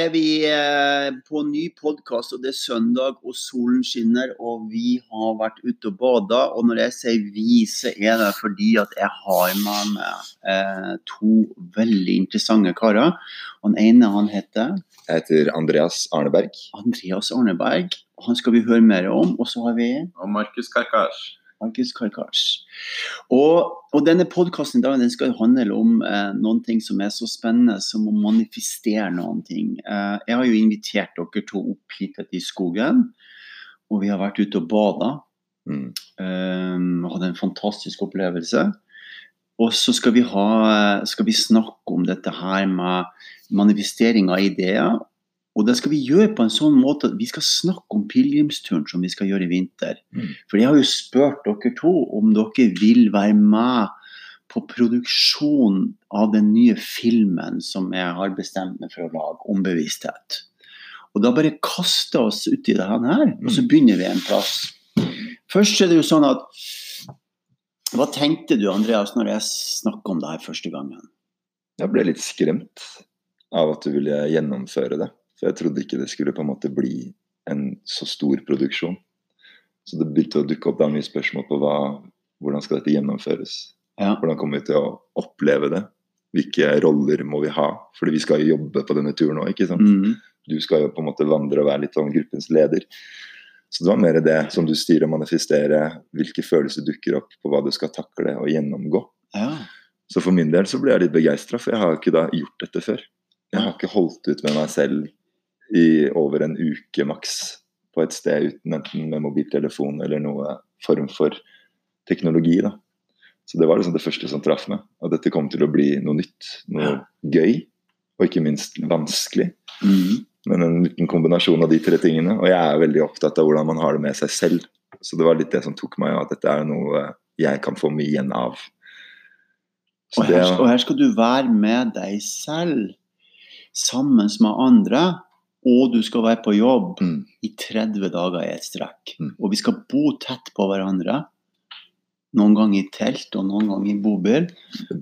Er vi eh, på en ny podkast, og det er søndag og solen skinner. Og vi har vært ute og bada. Og når jeg sier vi, så er det fordi at jeg har med meg eh, to veldig interessante karer. Og den ene han heter Jeg heter Andreas Arneberg. Andreas Arneberg. Han skal vi høre mer om. Og så har vi Og Markus Karkasj. Markus Karkars. Og, og, denne podkasten skal handle om eh, noen ting som er så spennende som å manifestere noen ting. Eh, jeg har jo invitert dere to opp hit i skogen, og vi har vært ute og bada. Mm. Eh, hadde en fantastisk opplevelse. Og så skal vi, ha, skal vi snakke om dette her med manifestering av ideer og det skal vi gjøre på en sånn måte at vi skal snakke om pilegrimsturen som vi skal gjøre i vinter. Mm. For jeg har jo spurt dere to om dere vil være med på produksjonen av den nye filmen som jeg har bestemt meg for å lage om bevissthet. Og da bare kaste oss uti det her, og så mm. begynner vi en plass. Først er det jo sånn at Hva tenkte du, Andreas, når jeg snakka om det her første gangen? Jeg ble litt skremt av at du ville gjennomføre det. For jeg trodde ikke det skulle på en måte bli en så stor produksjon. Så det begynte å dukke opp da mye spørsmål på hva, hvordan skal dette gjennomføres. Ja. Hvordan kommer vi til å oppleve det? Hvilke roller må vi ha? Fordi vi skal jo jobbe på denne turen nå, ikke sant. Mm. Du skal jo på en måte vandre og være litt sånn gruppens leder. Så det var mer det som du styrer og manifesterer, hvilke følelser dukker opp på hva du skal takle og gjennomgå. Ja. Så for min del så ble jeg litt begeistra, for jeg har ikke da gjort dette før. Jeg har ikke holdt ut med meg selv i over en uke maks på et sted uten enten med mobiltelefon eller noe form for teknologi. da. Så det var liksom det første som traff meg. At dette kom til å bli noe nytt, noe gøy, og ikke minst vanskelig. Mm. Men en liten kombinasjon av de tre tingene. Og jeg er veldig opptatt av hvordan man har det med seg selv. Så det var litt det som tok meg, at dette er noe jeg kan få mye igjen av. Og her, det, og her skal du være med deg selv, sammen med andre og du skal være på jobb mm. i 30 dager i et strekk. Mm. Og vi skal bo tett på hverandre. Noen ganger i telt og noen ganger i bobil.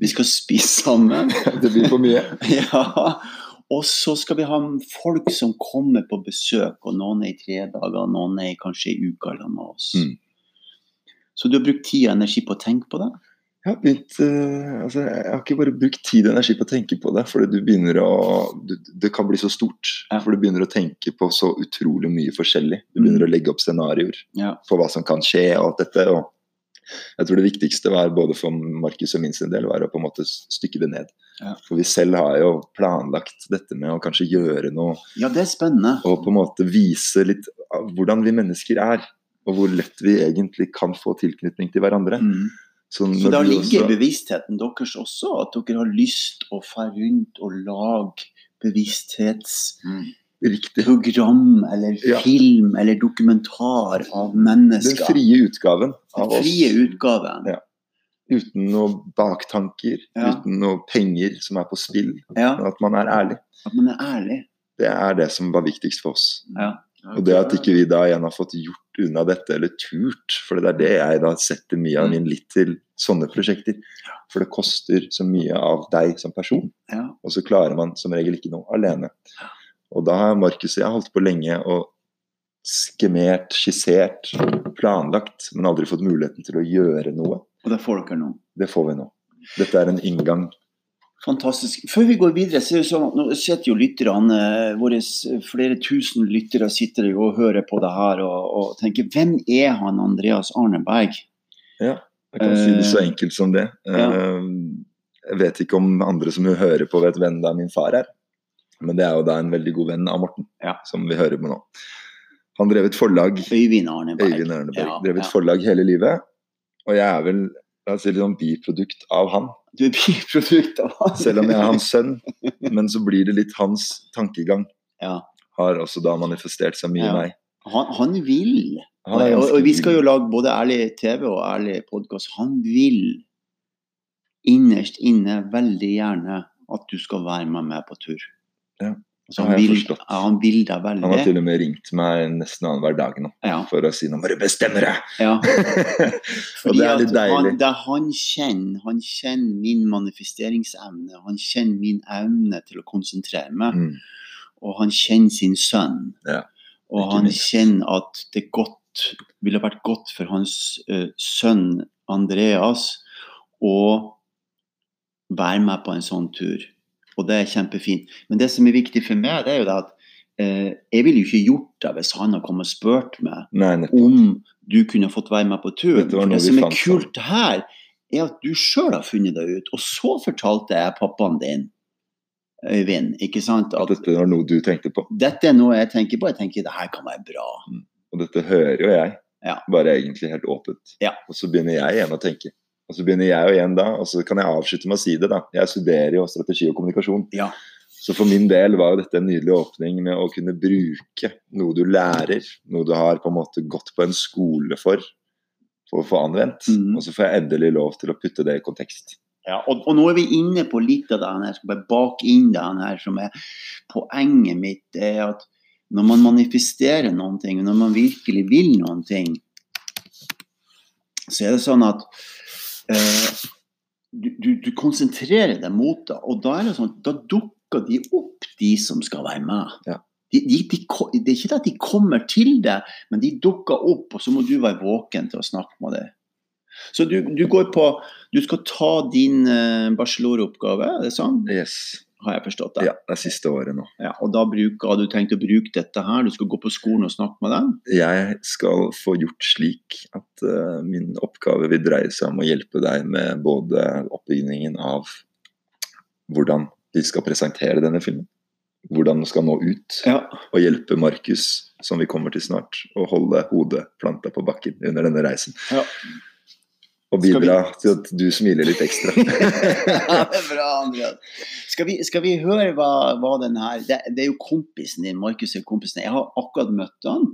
Vi skal spise sammen. det blir for mye. ja. Og så skal vi ha folk som kommer på besøk, og noen er i tre dager, og noen er kanskje i uka sammen med oss. Mm. Så du har brukt tid og energi på å tenke på det? Jeg har, begynt, uh, altså, jeg har ikke bare brukt tid og energi på å tenke på det, for du begynner å du, Det kan bli så stort. Ja. For du begynner å tenke på så utrolig mye forskjellig. Du begynner mm. å legge opp scenarioer ja. for hva som kan skje og alt dette. og jeg tror det viktigste var både for Markus og min sin del var å på en måte stykke det ned. Ja. For vi selv har jo planlagt dette med å kanskje gjøre noe. Ja, det er spennende. Og på en måte vise litt hvordan vi mennesker er. Og hvor lett vi egentlig kan få tilknytning til hverandre. Mm. Så, så da ligger også... bevisstheten deres også, at dere har lyst å fære rundt og lage bevissthetsprogram mm. eller film ja. eller dokumentar av mennesker. Den frie utgaven av Den frie oss. Utgaven. Ja. Uten noen baktanker, ja. uten noe penger som er på spill. Men at man er ærlig. At man er ærlig. Det er det som var viktigst for oss. Ja. Og det at ikke vi da igjen har fått gjort unna dette, eller turt, for det er det jeg da setter mye av min litt til sånne prosjekter. For det koster så mye av deg som person, og så klarer man som regel ikke noe alene. Og da har Markus og jeg holdt på lenge og skemert, skissert, planlagt, men aldri fått muligheten til å gjøre noe. Og det får dere nå? Det får vi nå. Dette er en inngang Fantastisk. Før vi går videre, så er det sånn at nå sitter jo lytterne eh, våre flere tusen lyttere sitter og hører på det her og, og, tenker hvem er han Andreas Arneberg? Ja, jeg kan si det så eh, enkelt som det. Ja. Eh, jeg vet ikke om andre som hører på vet hvem det er min far er. Men det er jo da en veldig god venn av Morten, ja. som vi hører på nå. Han drev et forlag Øyvind Arneberg. Øyvind Arneberg. Ja, drev et forlag hele livet. Og jeg er vel la oss si, litt sånn biprodukt av han. Du er biprodukt av han. Selv om jeg er hans sønn. Men så blir det litt hans tankegang. Ja. Har også da manifestert seg mye i meg. Han, han vil. Han og, og, vi skal jo lage både ærlig TV og ærlig podkast. Han vil innerst inne veldig gjerne at du skal være med meg på tur. Ja. Altså, han, vil, ja, han, vil, deg veldig. Han har til og med ringt meg nesten annenhver dag nå ja. for å si 'nå må du bestemme deg'. Ja. og det er litt deilig. Han, det han kjenner, han kjenner min manifesteringsevne. Han kjenner min evne til å konsentrere meg. Mm. og han kjenner sin sønn. Ja, og han minst. kjenner at det godt, ville vært godt for hans uh, sønn Andreas å være med på en sånn tur. Og det er kjempefint. Men det som er viktig for meg, det er jo det at eh, jeg ville jo ikke gjort det hvis han hadde kommet og spurt meg Nei, om du kunne fått være med på turen. For det som er fant kult her, er at du sjøl har funnet det ut. Og så fortalte jeg pappaen din, Øyvind, ikke sant, At at dette var noe du tenkte på. dette er noe jeg tenker på. Jeg tenker det her kan være bra. Og dette hører jo jeg, Ja. bare egentlig helt åpent. Ja. Og så begynner jeg igjen å tenke. Og så begynner jeg jo igjen da, og så kan jeg avslutte med å si det, da. Jeg studerer jo strategi og kommunikasjon. Ja. Så for min del var jo dette en nydelig åpning med å kunne bruke noe du lærer, noe du har på en måte gått på en skole for, for å få anvendt. Mm. Og så får jeg endelig lov til å putte det i kontekst. Ja, og, og nå er vi inne på litt av det her, jeg skal bare bake inn det her som er poenget mitt. Er at når man manifesterer noen ting, når man virkelig vil noen ting, så er det sånn at du, du, du konsentrerer deg mot det, og da er det sånn da dukker de opp, de som skal være med. Ja. De, de, de, det er ikke det at de kommer til deg, men de dukker opp, og så må du være våken til å snakke med dem. Så du, du går på Du skal ta din eh, bacheloroppgave, er det sånn? Yes. Har jeg forstått det? Ja, det er siste året nå. Ja, og da har du tenkt å bruke dette her? Du skal gå på skolen og snakke med dem? Jeg skal få gjort slik at uh, min oppgave vil dreie seg om å hjelpe deg med både oppbyggingen av hvordan vi skal presentere denne filmen, hvordan den skal nå ut, Ja. og hjelpe Markus, som vi kommer til snart, å holde hodet planta på bakken under denne reisen. Ja. Og bidra vi- til at du smiler litt ekstra. det er bra, Andreas. Skal vi, skal vi høre hva, hva den her det, det er jo kompisen din, Markus er kompisen. Jeg har akkurat møtt han.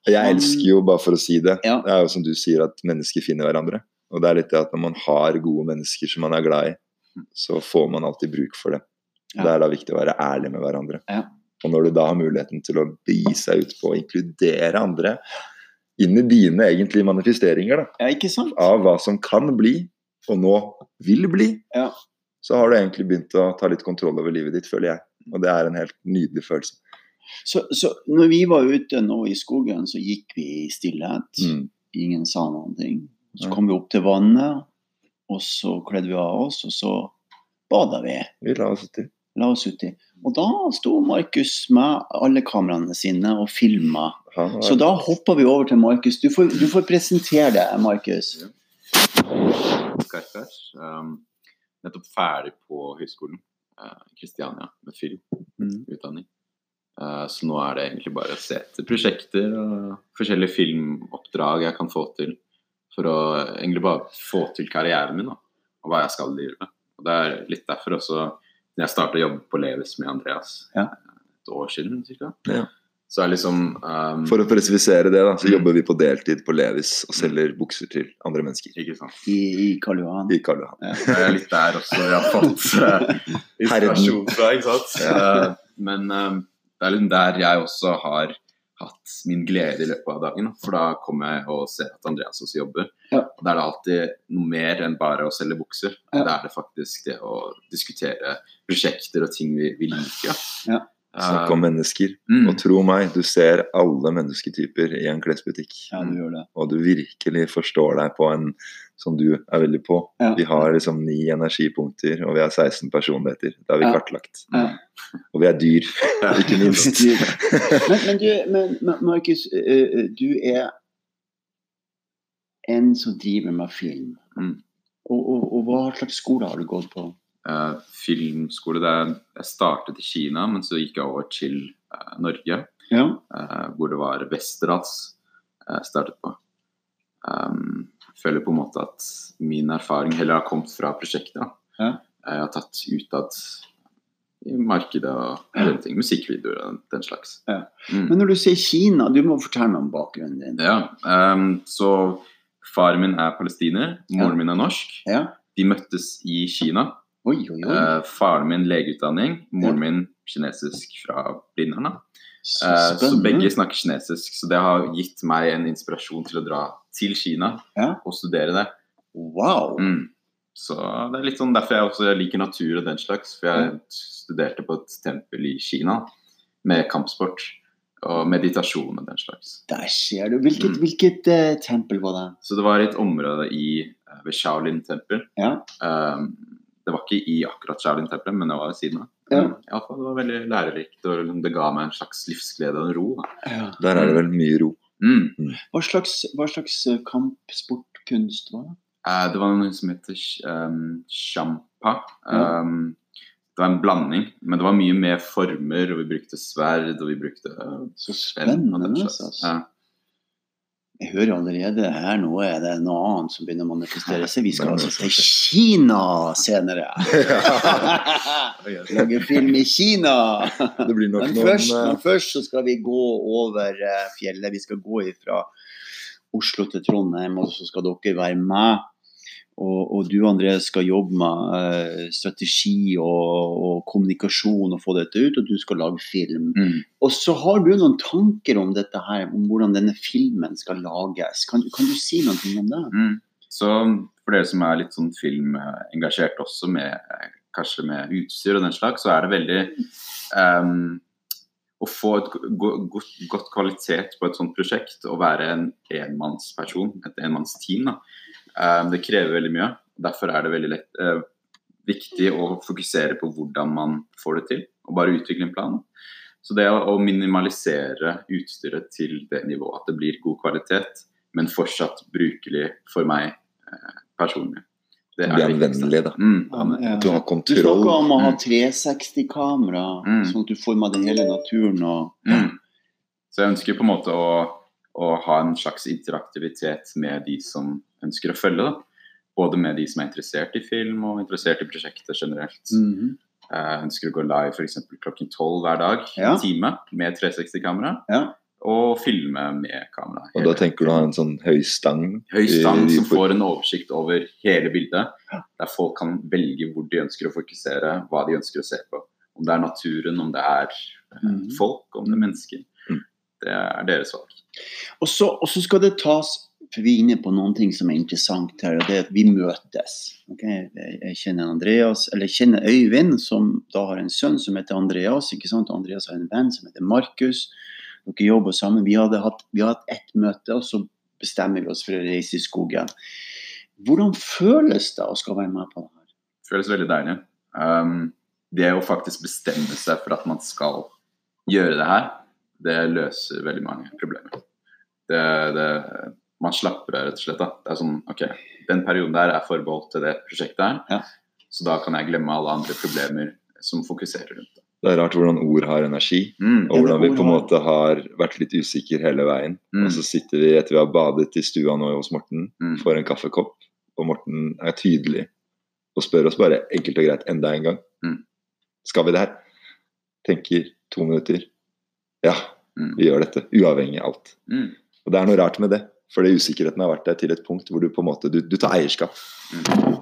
Og jeg elsker jo, bare for å si det, Ja. det er jo som du sier, at mennesker finner hverandre. Og det er litt det at når man har gode mennesker som man er glad i, så får man alltid bruk for det. Ja. Det er da viktig å være ærlig med hverandre. Ja. Og når du da har muligheten til å begi seg ut på å inkludere andre inn i dine egentlige manifesteringer da, Ja, av hva som kan bli, og nå vil bli, Ja. så har du egentlig begynt å ta litt kontroll over livet ditt, føler jeg. Og det er en helt nydelig følelse. Så, så når vi var ute nå i skogen, så gikk vi i stillhet. Mm. Ingen sa noen ting. Så kom vi opp til vannet, og så kledde vi av oss, og så bada vi. Vi la oss uti. La oss uti. Og da sto Markus med alle kameraene sine og filma. Så da hopper vi over til Markus. Du, får- du får presentere det, Markus. Ja. Um, nettopp ferdig på høyskolen uh, Kristiania med filmutdanning. Uh, så nå er det egentlig bare å se etter prosjekter og forskjellige filmoppdrag jeg kan få til. For å egentlig bare få til karrieren min da, og hva jeg skal drive med. Og Det er litt derfor også jeg starta å jobbe på Levis med Andreas Ja. et år siden cirka. Ja. Så er liksom um, For å presifisere det, da, så Mm. jobber vi på deltid på Levis og selger bukser til andre mennesker. Ikke sant. I, i Karl Johan. I Karl Johan. Ja. Det er litt der også jeg har fått uh, inspirasjon fra, ikke sant. Eh, men um, det er liksom der jeg også har hatt min glede i løpet av dagen. For da kommer jeg og ser at Andreas også jobber. Ja. Og da er det alltid noe mer enn bare å selge bukser. Ja. Da er det faktisk det å diskutere prosjekter og ting vi, vi liker. Ja. Snakk om mennesker. Mm. Og tro meg, du ser alle mennesketyper i en klesbutikk. Ja, du gjør det. Og du virkelig forstår deg på en som du er veldig på. Ja. Vi har liksom ni energipunkter, og vi har 16 personligheter. Det har vi Ja. kartlagt. Ja. Og vi er dyr, ikke minst. Men, men, du, men Markus, du er en som driver med film. Mm. Og, og, og hva slags skole har du gått på? Eh, filmskole. Der jeg startet i Kina, men så gikk jeg over til eh, Norge. Ja. eh, hvor det var Westerdals jeg startet på. Um, jeg føler på en måte at min erfaring heller har kommet fra prosjektet. Ja. Jeg har tatt utad i markedet og hele ting. Musikkvideoer og den, slags. Ja. Mm. Men når du sier Kina, du må fortelle meg om bakgrunnen din. Ja, um, så faren min er palestiner, moren min er norsk. Ja. De møttes i Kina. Oi, oi, oi. Eh, faren min legeutdanning, moren min kinesisk fra Blindern. da. Så Eh, så begge snakker kinesisk, så det har gitt meg en inspirasjon til å dra til Kina Ja. og studere det. Wow. Mm. Så det er litt sånn derfor jeg også liker natur og den slags, for jeg studerte på et tempel i Kina med kampsport og meditasjon og den slags. Der ser du. Hvilket, Mm. hvilket uh, tempel var det? Så det var et område i, ved Shaolin-tempel. Ja. Um, det var ikke i akkurat Shaolin-tempelet, men det var ved siden av. Ja. Ja, i alle fall, det var veldig lærerikt, og det ga meg en slags livsglede og ro. Da. ja. Der er det vel mye ro. Mm. Hva slags, hva slags eh, kampsportkunst var det? Eh, det var noe som heter um, shampa. Ja. Um, det var en blanding, men det var mye mer former, og vi brukte sverd, og vi brukte uh, Så spennende. Altså. Ja. Jeg hører allerede her nå er det noe annet som begynner å manifestere seg. Vi skal altså til Kina senere. Lage film i Kina. Det blir nok Men først, eh, men først så skal vi gå over eh, fjellet. Vi skal gå fra Oslo til Trondheim, og så skal dere være med. Og, og du André skal jobbe med eh, strategi og, og kommunikasjon og få dette ut, og du skal lage film. Mm. Og så har du noen tanker om dette her, om hvordan denne filmen skal lages. Kan, kan du si noe om det? Mm. Så for dere som er litt sånn filmengasjert også, med, kanskje med utstyr og den slags, så er det veldig um, Å få et godt, godt kvalitet på et sånt prosjekt og være en enmannsperson, et enmannsteam, da. Ehm, det krever veldig mye. Derfor er det veldig lett, eh, viktig å fokusere på hvordan man får det til, og bare utvikle en plan. Så det å, minimalisere utstyret til det nivået at det blir god kvalitet, men fortsatt brukelig for meg eh, personlig. Det er det er vennlig, da. Mm. Ja, At du har Du snakker om å ha Mm. 360-kamera, Mm. sånn at du får med deg hele naturen. Og, Mm. Så jeg ønsker på en måte å, å ha en slags interaktivitet med de som ønsker å følge. Da. Både med de som er interessert i film og interessert i prosjektet generelt. Mhm. Jeg ønsker å gå live f.eks. klokken tolv hver dag, Ja. en time, med 360-kamera. Ja. Og filme med kamera. Og da tenker du å ha en sånn høy stang? Høy stang som får en oversikt over hele bildet, der folk kan velge hvor de ønsker å fokusere, hva de ønsker å se på. Om det er naturen, om det er eh, Mhm. folk, om det er mennesker. Mm. Det er deres valg. Og så skal det tas for Vi er inne på noen ting som er interessant her, og det er at vi møtes. Okay? Jeg, kjenner Andreas, eller jeg kjenner Øyvind, som da har en sønn som heter Andreas. ikke sant? Andreas har en venn som heter Markus. Dere jobber sammen. Vi hadde hatt, vi har hatt ett møte, og så bestemmer vi oss for å reise i skogen. Hvordan føles det å skal være med på det her? føles veldig deilig. Um, det å faktisk bestemme seg for at man skal gjøre det her, det løser veldig mange problemer. Det, det, man slapper av, rett og slett. Da. Det er sånn OK, den perioden der er forbeholdt til det prosjektet her, Ja. så da kan jeg glemme alle andre problemer som fokuserer rundt det. Det er rart hvordan ord har energi, Mm. og hvordan vi på en måte har vært litt usikre hele veien. Mm. Og så sitter vi etter vi har badet i stua nå hos Morten, Mm. får en kaffekopp, og Morten er tydelig og spør oss bare enkelt og greit enda en gang. Mm. Skal vi det her? Tenker to minutter. Ja, Mm. vi gjør dette. Uavhengig av alt. Mm. Og det er noe rart med det. Fordi usikkerheten har vært der til et punkt hvor du på en måte du, du tar eierskap.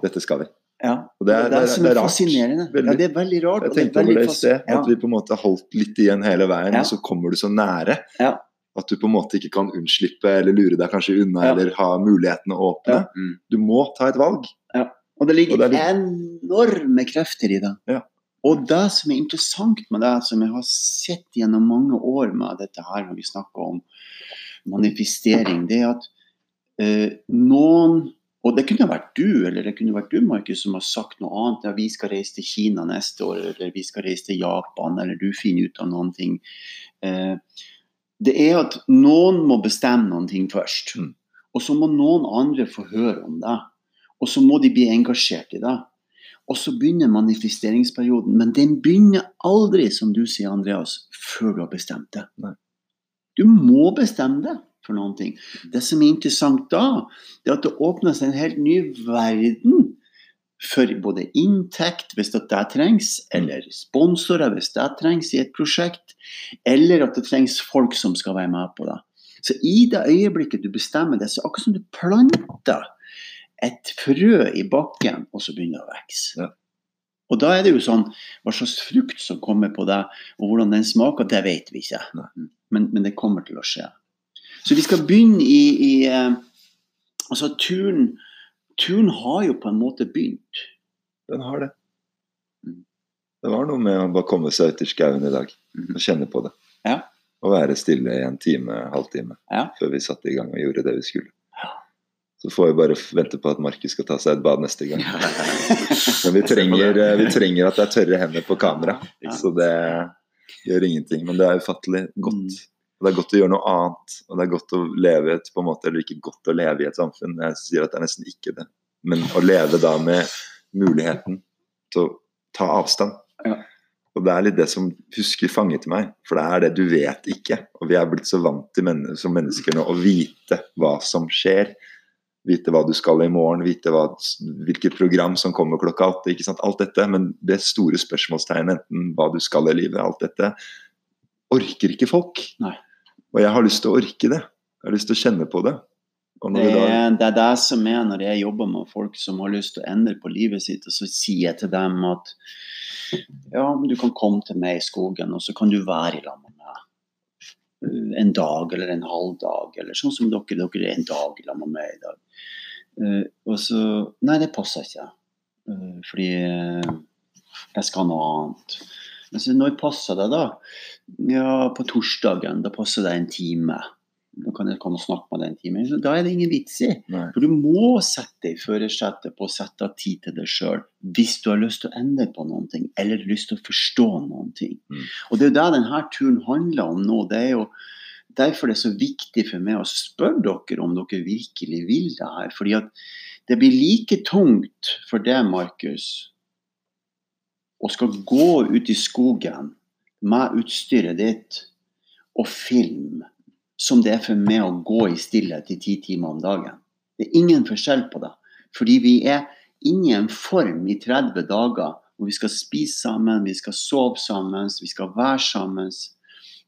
Dette skal vi. Ja, Og det er, det, det er, det er er rart. fascinerende. Veldig. Ja, det er veldig rart. Jeg det er tenkte over det i sted, Ja. at vi på en måte har holdt litt igjen hele veien, Ja. og så kommer du så nære Ja. at du på en måte ikke kan unnslippe eller lure deg kanskje unna Ja. eller ha mulighetene åpne. Ja. Mm. Du må ta et valg. Og det ligger Og det er enorme krefter i det. Ja. Og det som er interessant med det, som jeg har sett gjennom mange år med dette her, når vi snakker om manifestering, det er at eh, noen Og det kunne vært du, eller det kunne vært du, Markus, som har sagt noe annet. Ja, vi skal reise til Kina neste år, eller vi skal reise til Japan, eller du finner ut av noen ting. Eh, det er at noen må bestemme noen ting først. Mm. Og så må noen andre få høre om det. Og så må de bli engasjert i det. Og så begynner manifesteringsperioden. Men den begynner aldri, som du sier, Andreas, før du har bestemt det. Nei. Du må bestemme det for noen ting. Det som er interessant da, det er at det åpner seg en helt ny verden for både inntekt, hvis det trengs, eller sponsorer, hvis det trengs i et prosjekt, eller at det trengs folk som skal være med på det. Så i det øyeblikket du bestemmer det, så er det akkurat som du planter et frø i bakken, og så begynner det å vokse. Ja. Og da er det jo sånn Hva slags frukt som kommer på deg, og hvordan den smaker, det vet vi ikke. Nei. Men, men det kommer til å skje. Så vi skal begynne i, i eh, Altså, turen, turen har jo på en måte begynt. Den har det. Det var noe med å bare komme seg ut i skauen i dag Mhm. og kjenne på det. Ja. Og være stille i en time, halvtime, Ja. før vi satte i gang og gjorde det vi skulle. Så får vi bare vente på at Markus skal ta seg et bad neste gang. Men vi trenger, eh, vi trenger at det er tørre hender på kamera, Ja. så det gjør ingenting. Men det er ufattelig godt. Mm. Og det er godt å gjøre noe annet, og det er godt å leve i et på en måte, eller ikke godt å leve i et samfunn. Jeg sier at det er nesten ikke det. Men å leve da med muligheten til å ta avstand. Ja. Og det er litt det som husker fanget meg, for det er det du vet ikke. Og vi er blitt så vant til men som mennesker nå å vite hva som skjer. Vite hva du skal i morgen, vite hva, hvilket program som kommer klokka åtte. ikke sant, Alt dette. Men det store spørsmålstegnet, enten hva du skal i livet, alt dette, orker ikke folk. Nei. Og jeg har lyst til å orke det. Jeg har lyst til å kjenne på det. Det er, det er det som er når jeg jobber med folk som har lyst til å endre på livet sitt, og så sier jeg til dem at ja, du kan komme til meg i skogen, og så kan du være i lag med meg en dag eller en halv dag, eller sånn som dere, dere er en dag sammen med i dag. Uh, og så Nei, det passer ikke. Uh, fordi uh, jeg skal noe annet. Men så når passer det, da? Ja, på torsdagen. Da passer det en time. Da kan jeg komme og snakke med deg en time. Da er det ingen vits i. For du må sette deg i førersetet på å sette av tid til deg sjøl hvis du har lyst til å endre på noen ting, eller lyst til å forstå noen ting. Mm. Og det er jo det denne turen handler om nå. Det er jo derfor det er så viktig for meg å spørre dere om dere virkelig vil det her. Fordi at det blir like tungt for deg, Markus, å skal gå ut i skogen med utstyret ditt og filme som det er for meg å gå i stillhet i ti timer om dagen. Det er ingen forskjell på det. Fordi vi er inni en form i 30 dager hvor vi skal spise sammen, vi skal sove sammen, vi skal være sammen,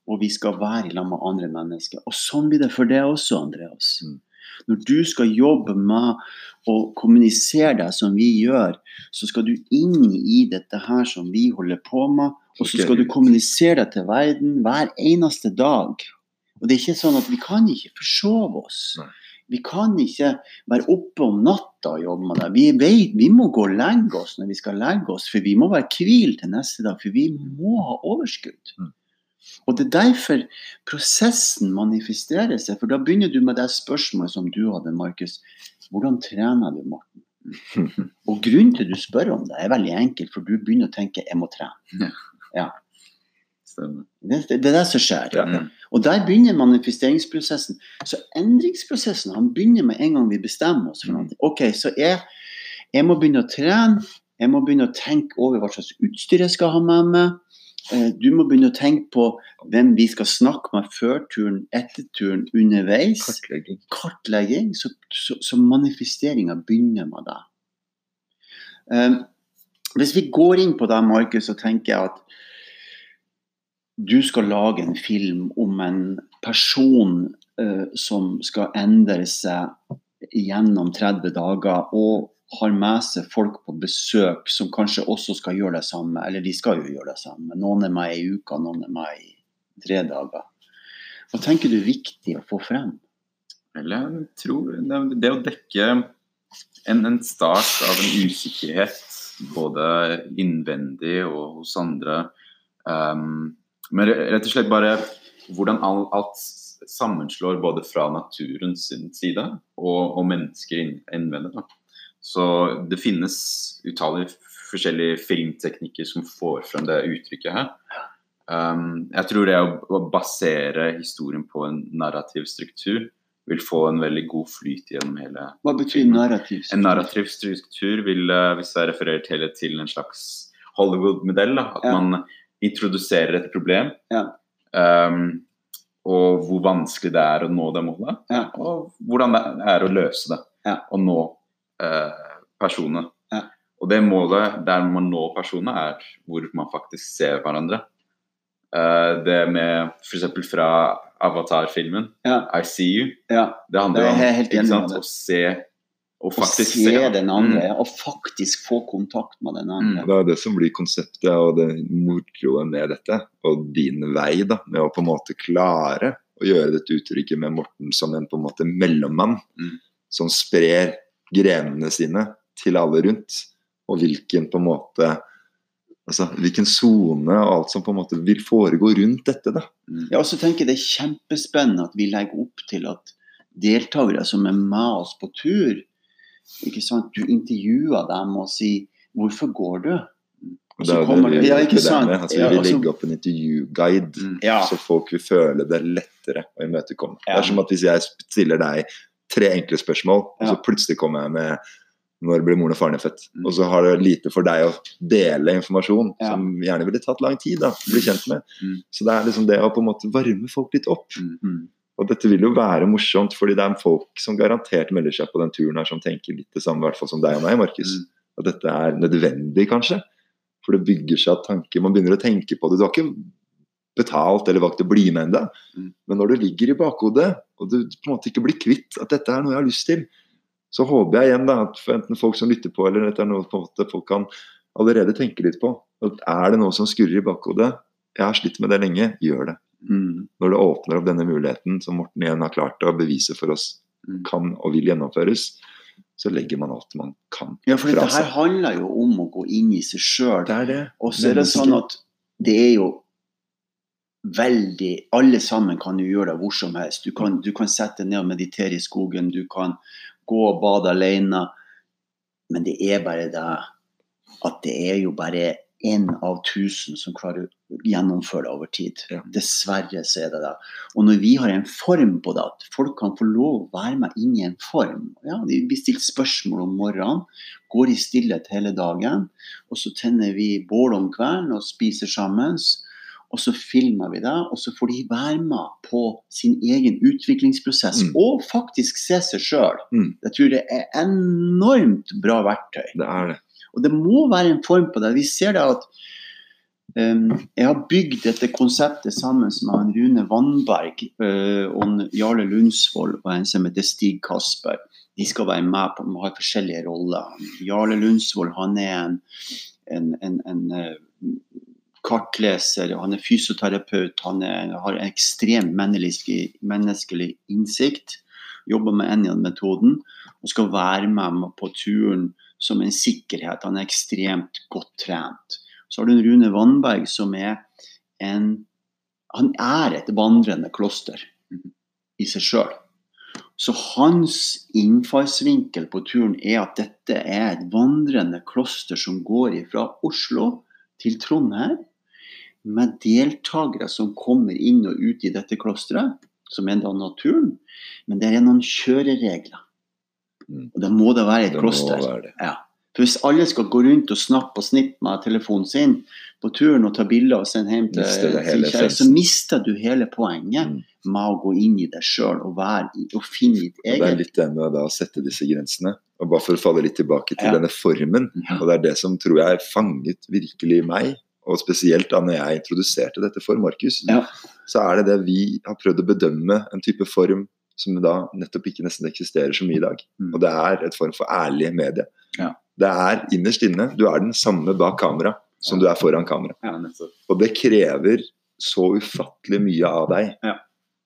og vi skal være i lag med andre mennesker. Og sånn blir det for deg også, Andreas. Mm. Når du skal jobbe med å kommunisere deg som vi gjør, så skal du inn i dette her som vi holder på med, og så skal du kommunisere deg til verden hver eneste dag. Og det er ikke sånn at vi kan ikke forsove oss. Nei. Vi kan ikke være oppe om natta og jobbe med det. Vi, vet, vi må gå og legge oss når vi skal legge oss, for vi må være hvil til neste dag. For vi må ha overskudd. Mm. Og det er derfor prosessen manifesterer seg. For da begynner du med det spørsmålet som du hadde, Markus. Hvordan trener du, Morten? Og grunnen til du spør om det, er veldig enkelt, for du begynner å tenke 'jeg må trene'. Stemmer. Det, det, det er det som skjer. Ja. Og der begynner manifesteringsprosessen. Så endringsprosessen han begynner med en gang vi bestemmer oss for noe. Ok, så jeg, jeg må begynne å trene. Jeg må begynne å tenke over hva slags utstyr jeg skal ha med meg. Eh, Du må begynne å tenke på hvem vi skal snakke med før turen, etter turen, underveis. Kartlegging. Kartlegging. Så, så, så manifesteringa begynner med det. Um, Hvis vi går inn på det, Markus, så tenker jeg at du skal lage en film om en person uh, som skal endre seg gjennom 30 dager, og har med seg folk på besøk som kanskje også skal gjøre det samme. Eller de skal jo gjøre det samme. Noen er med i uka, noen er med i tre dager. Hva tenker du er viktig å få frem? Jeg tror det å dekke en, en start av en usikkerhet, både innvendig og hos andre um, Men rett og slett bare hvordan alt sammenslår både fra naturens side og, og mennesker innvendig. Da. Så det finnes utallige forskjellige filmteknikker som får frem det uttrykket her. Um, jeg tror det å, å basere historien på en narrativ struktur vil få en veldig god flyt gjennom hele Hva betyr narrativ? struktur? En narrativ struktur vil, eh, hvis jeg refererer til, til en slags Hollywood-modell, at Ja. man introduserer et problem, Ja. um, og hvor vanskelig det er å nå det målet, Ja. og hvordan det er å løse det, Ja. og nå eh, personene. Ja. Og det målet der man når personene, er hvor man faktisk ser hverandre. Uh, det med f.eks. fra Avatar-filmen. I See You, ja. det handler jo om å se og faktisk se den andre, Mm. og faktisk få kontakt med den andre. Det er det som blir konseptet og det moroa med dette, og din vei da, med å på en måte klare å gjøre dette uttrykket med Morten som en på en måte mellommann, Mm. som sprer grenene sine til alle rundt, og hvilken på en måte altså, hvilken sone og alt som på en måte vil foregå rundt dette. da. Mm. Ja, og så tenker jeg Det er kjempespennende at vi legger opp til at deltakere som er med oss på tur, ikke sant, du intervjuer dem og sier 'Hvorfor går du?' Og Så er kommer det ja, ikke sant? med, at vi vil altså- legge opp en intervjuguide, Mm. Ja. så folk vil føle det lettere å imøtekomme. Ja. Det er som at hvis jeg stiller deg tre enkle spørsmål, og så plutselig kommer jeg med når ble moren og faren din født? Mm. Og så har det lite for deg å dele informasjon Ja. som gjerne ville tatt lang tid da, bli kjent med. Mm. Så det er liksom det å på en måte varme folk litt opp. Mm. Og dette vil jo være morsomt, fordi det er folk som garantert melder seg på den turen her, som tenker litt det samme, i hvert fall som deg og meg, Markus. Mm. At dette er nødvendig, kanskje. For det bygger seg av tanker. Man begynner å tenke på det. Du har ikke betalt eller valgt å bli med ennå, Mm. men når det ligger i bakhodet, og du på en måte ikke blir kvitt at dette er noe jeg har lyst til, så håper jeg igjen da, at for enten folk som lytter på, eller dette er noe på en måte folk kan allerede tenke litt på. Er det noe som skurrer i bakhodet? Jeg har slitt med det lenge. Gjør det Mm. når det åpner opp denne muligheten som Morten igjen har klart å bevise for oss Mm. kan og vil gjennomføres, så legger man alt man kan Ja, for dette her handler jo om å gå inn i seg sjøl. Det det. Og så er det sånn at det er jo veldig Alle sammen kan jo gjøre det hvor som helst. Du kan, du kan sette deg ned og meditere i skogen, du kan gå og bade alene. Men det er bare det at det er jo bare én av tusen som klarer å gjennomføre det over tid. Ja. Dessverre så er det det. Og når vi har en form på det, at folk kan få lov å være med inn i en form ja, De blir stilt spørsmål om morgenen, går i stillhet hele dagen. Og så tenner vi bål om kvelden og spiser sammen. Og så filmer vi det, og så får de være med på sin egen utviklingsprosess. Mm. Og faktisk se seg sjøl. Mm. Jeg tror det er enormt bra verktøy. Det er det. Og det må være en form på det. Vi ser det at um, jeg har bygd dette konseptet sammen med Rune Vannberg uh, og en Jarle Lundsvold og en som heter Stig Kasper. De skal være med på de har forskjellige roller. Jarle Lundsvold han er en, en, en, en uh, kartleser, han er fysioterapeut, han er, har en ekstrem menneskelig, menneskelig innsikt. Jobber med Enjan-metoden og skal være med på turen som en sikkerhet. Han er ekstremt godt trent. Så har du en Rune Vannberg som er en Han er et vandrende kloster i seg sjøl. Så hans innfallsvinkel på turen er at dette er et vandrende kloster som går fra Oslo til Trondheim, med deltakere som kommer inn og ut i dette klosteret, som er da naturen. Men det er noen kjøreregler. Mm. Og det må det være et Det kloster. være. Ja. For hvis alle skal gå rundt og snappe og snippe med telefonen sin på turen og ta bilder og sende hjem til sin kjære, så mister du hele poenget Mm. med å gå inn i deg sjøl og, i- og finne ditt Og det er litt det med da å sette disse grensene. Og bare for å falle litt tilbake til Ja. denne formen. Ja. Og det er det som tror jeg fanget virkelig meg. Og spesielt da når jeg introduserte dette for Markus, Ja. så er det det vi har prøvd å bedømme en type form som da nettopp ikke nesten eksisterer så mye i dag. Mm. Og det er et form for ærlig medie. Ja. Det er innerst inne. Du er den samme bak kamera som du er foran kamera. Ja. Og det krever så ufattelig mye av deg. Ja.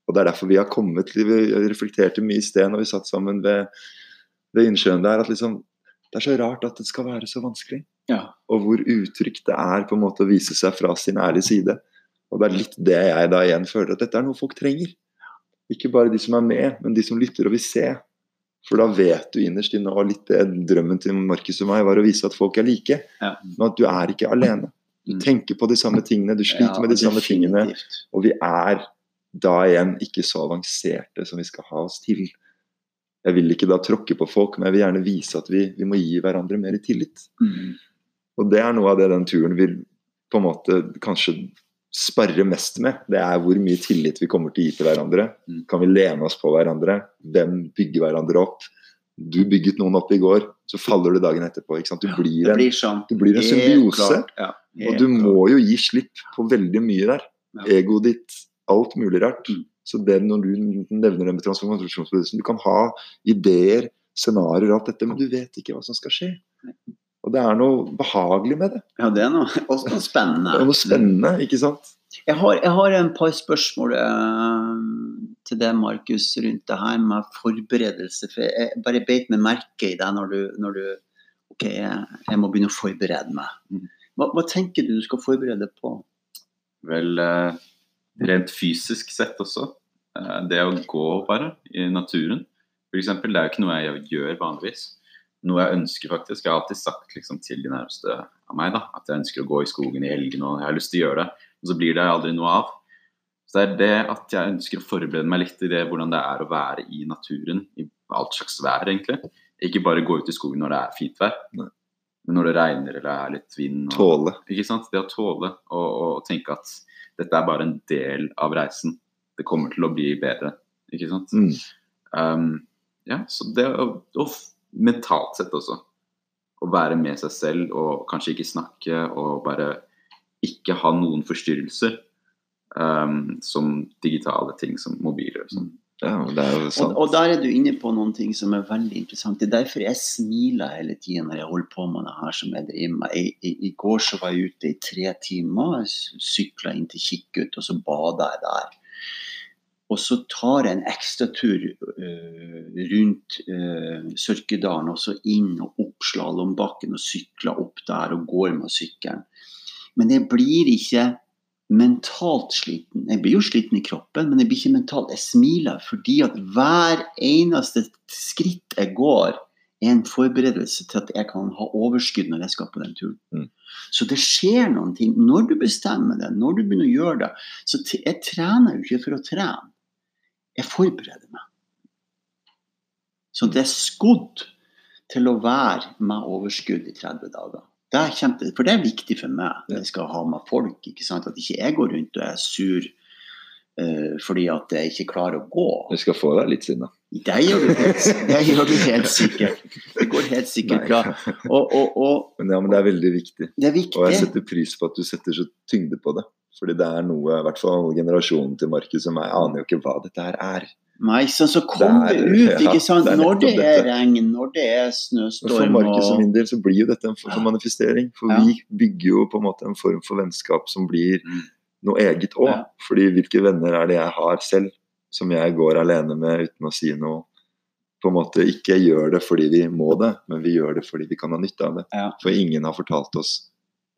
Og det er derfor vi har kommet til Vi reflekterte mye i sted når vi satt sammen ved, ved innsjøen der, at liksom Det er så rart at det skal være så vanskelig. Ja. Og hvor utrygt det er på en måte å vise seg fra sin ærlige side. Og det er litt det jeg da igjen føler at dette er noe folk trenger. Ikke bare de som er med, men de som lytter og vil se. For da vet du innerst inne, og litt drømmen til Markus og meg var å vise at folk er like. Ja. Men at du er ikke alene. Du Mm. tenker på de samme tingene, du sliter Ja, med de samme tingene. Og vi er da igjen ikke så avanserte som vi skal ha oss til. Jeg vil ikke da tråkke på folk, men jeg vil gjerne vise at vi, vi må gi hverandre mer tillit. Mm. Og det er noe av det den turen vil på en måte kanskje sparre mest med. Det er hvor mye tillit vi kommer til å gi til hverandre. Mm. Kan vi lene oss på hverandre? Hvem bygger hverandre opp? Du bygget noen opp i går, så faller du dagen etterpå. Ikke sant? Du blir en, blir sånn. du blir en symbiose. Ja, Og du må jo gi slipp på veldig mye der. Egoet ditt, alt mulig rart. Mm. Så det når du nevner det med transformasjonsprosessen, du kan ha ideer, scenarioer alt dette, men du vet ikke hva som skal skje. Og det er noe behagelig med det. Ja, det er noe, også noe spennende. Det er noe spennende, ikke sant? Jeg har, jeg har en par spørsmål eh, til deg, Markus, rundt det her med forberedelse. For jeg bare beit meg merke i det når du, når du Ok, jeg, jeg må begynne å forberede meg. Mm. Hva, hva tenker du du skal forberede på? Vel, eh, rent fysisk sett også. Eh, det å gå bare i naturen, f.eks. Det er jo ikke noe jeg gjør vanligvis. Noe jeg ønsker faktisk. Jeg har alltid sagt liksom, til de nærmeste av meg da, at jeg ønsker å gå i skogen i helgene og jeg har lyst til å gjøre det. Og så blir det aldri noe av. Så det er det at jeg ønsker å forberede meg litt i det hvordan det er å være i naturen i alt slags vær, egentlig. Ikke bare gå ut i skogen når det er fint vær, men når det regner eller er litt vind. Og, Tåle. ikke sant? Det å tåle og, og tenke at dette er bare en del av reisen. Det kommer til å bli bedre, ikke sant. Mm. Um, ja, så det å, f- mentalt sett også. Å være med seg selv og kanskje ikke snakke og bare ikke ha noen forstyrrelser. Um, som digitale ting som mobiler og sånn. Ja, det er jo Og, sant. og der er du inne på noen ting som er veldig interessant. Det er derfor jeg smiler hele tida når jeg holder på med det her som jeg driver med. I, i, I går så var jeg ute i tre timer, sykla inn til Kikkut, og så bada jeg der. Og så tar jeg en ekstratur uh, rundt uh, Sørkedalen, og så inn og opp slalåmbakken og sykler opp der og går med sykkelen. Men jeg blir ikke mentalt sliten. Jeg blir jo sliten i kroppen, men jeg blir ikke mentalt. Jeg smiler fordi at hver eneste skritt jeg går, er en forberedelse til at jeg kan ha overskudd når jeg skal på den turen. Mm. Så det skjer noen ting. Når du bestemmer det, når du begynner å gjøre det Så jeg trener jo ikke for å trene. Jeg forbereder meg. Så det er skodd til å være med overskudd i 30 dager. Det er kjempe, for det er viktig for meg når jeg skal ha med folk. ikke sant? At ikke jeg går rundt og er sur uh, fordi at jeg ikke klarer å gå. Du skal få deg litt sinne. Det gjør du helt, det gjør du helt sikkert. Det går helt sikkert bra. Og, og, og Men, ja, men det er veldig viktig. det er Og jeg setter pris på at du setter så tyngde på det. Fordi det er noe, i hvert fall generasjonen til Markus og jeg aner jo ikke hva dette her er. Nei, sånn så kom det Det er- ut, ikke sant. det er Når det er dette. regn, når det er snøstorm for Markus og min del så blir jo dette en form Ja. for manifestering. For Ja. vi bygger jo på en måte en form for vennskap som blir Mm. noe eget òg. Ja. Fordi hvilke venner er det jeg har selv, som jeg går alene med uten å si noe? På en måte ikke gjør det fordi vi må det, men vi gjør det fordi vi kan ha nytte av det. Ja. For ingen har fortalt oss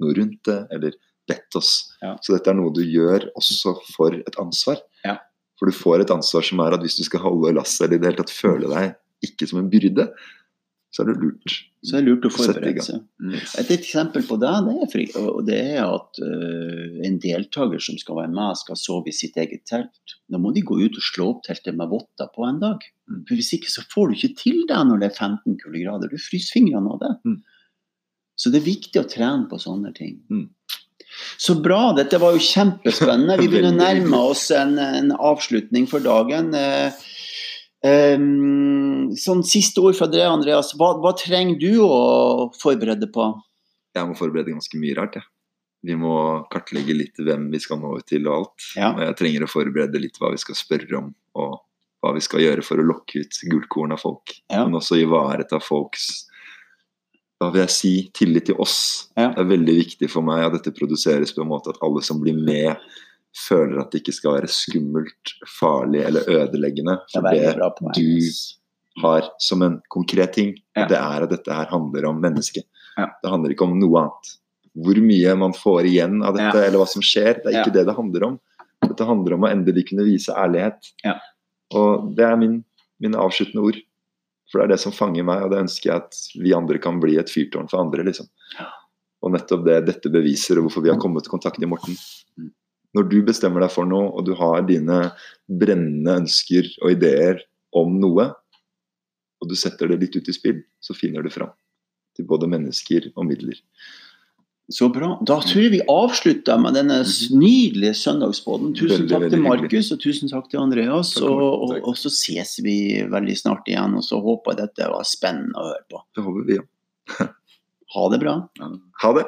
noe rundt det, eller bedt oss. Ja. Så dette er noe du gjør også for et ansvar. Ja. For du får et ansvar som er at hvis du skal holde lasset, eller i det hele tatt føle deg ikke som en byrde, så er det lurt. Så er det lurt å forberede seg. Mm. Et eksempel på det, det er, fri, det er at uh, en deltaker som skal være med, skal sove i sitt eget telt. Da må de gå ut og slå opp teltet med votter på en dag. Mm. For Hvis ikke så får du ikke til det når det er 15 kuldegrader. Du fryser fingrene av det. Mm. Så det er viktig å trene på sånne ting. Mm. Så bra. Dette var jo kjempespennende. Vi begynner å nærme oss en, en avslutning for dagen. Eh, em, sånn siste ord fra deg, Andreas. Hva, hva trenger du å forberede på? Jeg må forberede ganske mye rart, jeg. Vi må kartlegge litt hvem vi skal nå ut til og alt. Ja. Og jeg trenger å forberede litt hva vi skal spørre om, og hva vi skal gjøre for å lokke ut gullkorn av folk. Ja. Men også ivareta folks hva vil jeg si, tillit til oss. Ja. Det er veldig viktig for meg at dette produseres på en måte at alle som blir med, føler at det ikke skal være skummelt, farlig eller ødeleggende. For det, det du har som en konkret ting, Ja. det er at dette her handler om mennesket. Ja. Det handler ikke om noe annet. Hvor mye man får igjen av dette, Ja. eller hva som skjer, det er ikke det det handler om. Dette handler om å endelig kunne vise ærlighet. Ja. Og det er min, mine avsluttende ord. For det er det som fanger meg, og det ønsker jeg at vi andre kan bli et fyrtårn for andre. liksom. Og nettopp det dette beviser, og hvorfor vi har kommet i kontakt med Morten. Når du bestemmer deg for noe, og du har dine brennende ønsker og ideer om noe, og du setter det litt ut i spill, så finner du fram til både mennesker og midler. Så bra. Da tror jeg vi avslutter med denne nydelige søndagsbåten. Tusen Veldig, takk til. Markus og tusen takk til Andreas. Takk, Og, og, og så ses vi veldig snart igjen. Og så håper jeg dette var spennende å høre på. Det håper vi. Ja. Ha det bra. Ja. Ha det!